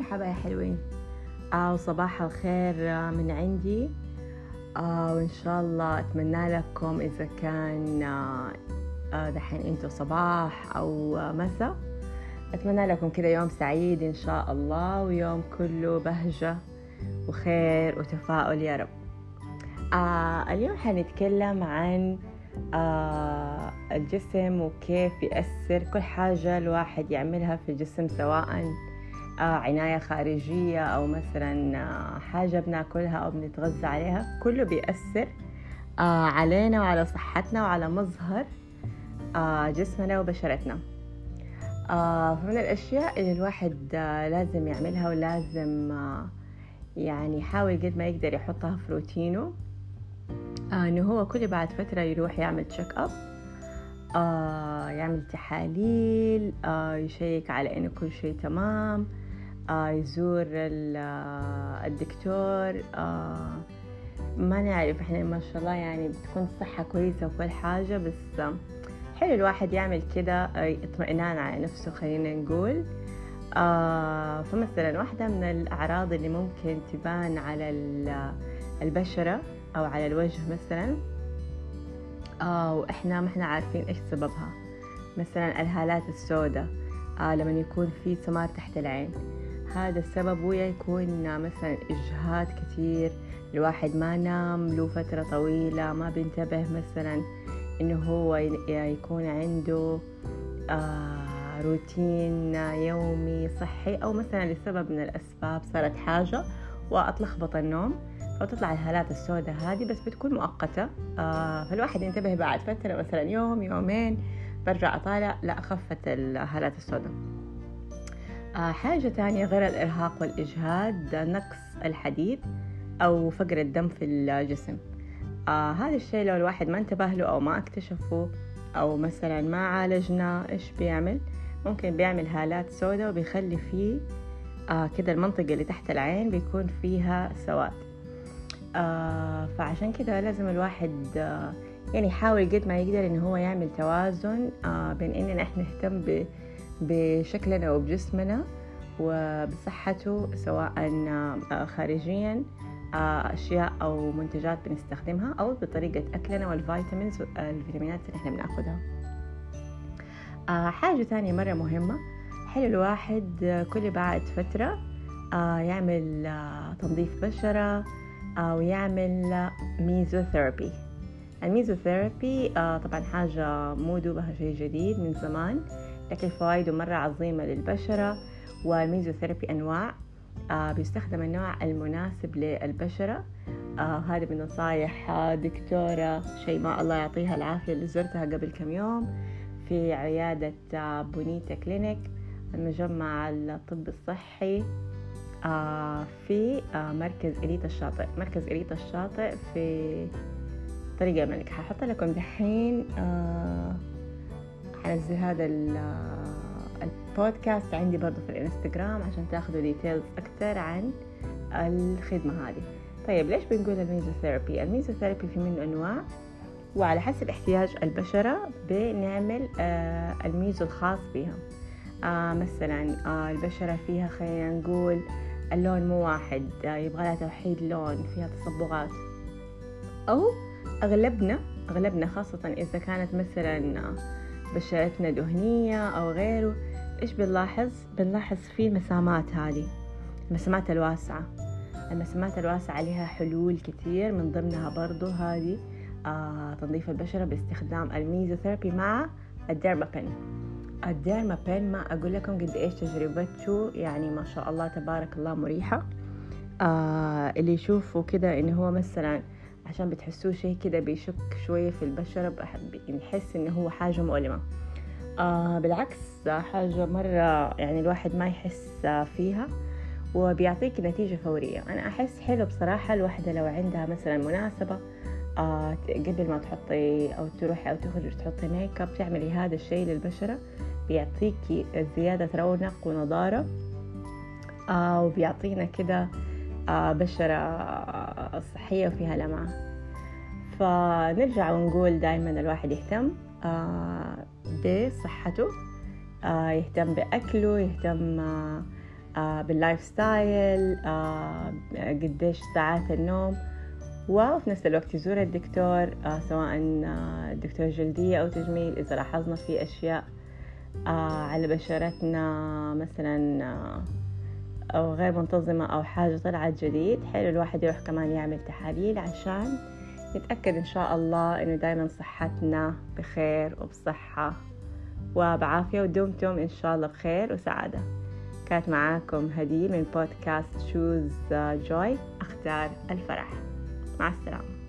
مرحبا يا حلوين. آه وصباح الخير آه، من عندي. آه وإن شاء الله أتمنى لكم إذا كان آه، آه، دحين أنتوا صباح أو آه، مساء. أتمنى لكم كذا يوم سعيد إن شاء الله ويوم كله بهجة وخير وتفاؤل يا رب. آه اليوم حنتكلم عن آه الجسم وكيف يأثر كل حاجة الواحد يعملها في الجسم سواء عناية خارجية أو مثلا آه حاجة بناكلها أو بنتغذى عليها كله بيأثر آه علينا وعلى صحتنا وعلى مظهر آه جسمنا وبشرتنا. آه فمن الأشياء اللي الواحد آه لازم يعملها ولازم آه يعني يحاول قد ما يقدر يحطها في روتينه آه إنه هو كل بعد فترة يروح يعمل تشيك اب آه يعمل تحاليل آه يشيك على إنه كل شيء تمام آه يزور ال- آه، الدكتور آه ما نعرف إحنا ما شاء الله يعني بتكون صحة كويسة وكل حاجة بس آه، حلو الواحد يعمل كده آه، اطمئنان على نفسه خلينا نقول. آه فمثلا واحدة من الأعراض اللي ممكن تبان على ال- البشرة أو على الوجه مثلا آه وإحنا ما إحنا عارفين إيش سببها. مثلا الهالات السوداء آه لما يكون في سمار تحت العين. هذا السبب ويا يكون مثلا إجهاد كتير الواحد ما نام له فترة طويلة ما بينتبه مثلا إنه هو يكون عنده آه روتين يومي صحي أو مثلا لسبب من الأسباب صارت حاجة وأتلخبط النوم فتطلع الهالات السوداء هذه بس بتكون مؤقتة. آه فالواحد ينتبه بعد فترة مثلا يوم يومين برجع أطالع لا خفت الهالات السوداء. حاجة تانية غير الإرهاق والإجهاد نقص الحديد أو فقر الدم في الجسم. آه هذا الشيء لو الواحد ما انتبه له أو ما اكتشفه أو مثلا ما عالجناه إيش بيعمل؟ ممكن بيعمل هالات سوداء وبيخلي فيه آه كده المنطقة اللي تحت العين بيكون فيها سواد. آه فعشان كده لازم الواحد آه يعني يحاول قد ما يقدر إن هو يعمل توازن آه بين إننا إحنا نهتم بشكلنا وبجسمنا وبصحته سواء آه خارجيا آه أشياء أو منتجات بنستخدمها أو بطريقة أكلنا والفيتامينز الفيتامينات اللي إحنا بناخدها. آه حاجة تانية مرة مهمة. حلو الواحد آه، كل بعد فترة آه يعمل آه تنظيف بشرة أو يعمل ميزوثيرابي. الميزوثيرابي آه طبعا حاجة مو دوبها شيء جديد من زمان. لكن فوائده مرة عظيمة للبشرة والميزوثيرابي أنواع آه بيستخدم النوع المناسب للبشرة. آه هذه من نصايح آه، دكتورة شيماء الله يعطيها العافية اللي زرتها قبل كم يوم في عيادة Bonita Clinic المجمع الطب الصحي في مركز إليتا الشاطئ. مركز إليتا الشاطئ في طريق الملك ححط لكم دحين حنزل هذا ال- البودكاست عندي برضو في الانستغرام عشان تاخذوا details أكتر عن الخدمة هذه. طيب ليش بنقول الميزوثيرابي الميزوثيرابي في منه أنواع وعلى حسب احتياج البشرة بنعمل آه الميزو الخاص بها آه مثلا آه البشرة فيها خلينا نقول اللون مو واحد يبغى لها توحيد لون فيها تصبغات. أو أغلبنا أغلبنا خاصة إذا كانت مثلا بشرتنا دهنية أو غيره إيش بنلاحظ؟ بنلاحظ في المسامات هذه المسامات الواسعة. المسامات الواسعة لها حلول كتير من ضمنها برضو هذه آه تنظيف البشرة باستخدام الميزوثيرابي مع ال Dermapen. ال Dermapen ما أقول لكم قد إيش تجربته يعني ما شاء الله تبارك الله مريحة. آه اللي يشوفوا كده إنه هو مثلا عشان بتحسوه شيء كده بيشك شوية في البشرة بنحس إنه هو حاجة مؤلمة. آه بالعكس حاجة مرة يعني الواحد ما يحس فيها وبيعطيك نتيجة فورية. أنا أحس حلو بصراحة الواحدة لو عندها مثلا مناسبة آه قبل ما تحطي أو تروحي أو تخرجي تحطي make up تعملي هذا الشيء للبشرة بيعطيكي زيادة رونق ونضارة. آه وبيعطينا كده بشرة صحية وفيها لمعة. فنرجع ونقول دائما الواحد يهتم آه بصحته آه يهتم بأكله يهتم آه بال life style قديش ساعات النوم وفي نفس الوقت يزور الدكتور سواء دكتور جلدية أو تجميل إذا لاحظنا في أشياء على بشرتنا مثلا أو غير منتظمة أو حاجة طلعت جديد حلو الواحد يروح كمان يعمل تحاليل عشان نتأكد إن شاء الله إنه دايما صحتنا بخير وبصحة وبعافية ودمتم إن شاء الله بخير وسعادة. كانت معاكم هديل من بودكاست شوز جوي أختار الفرح. مع السلامة.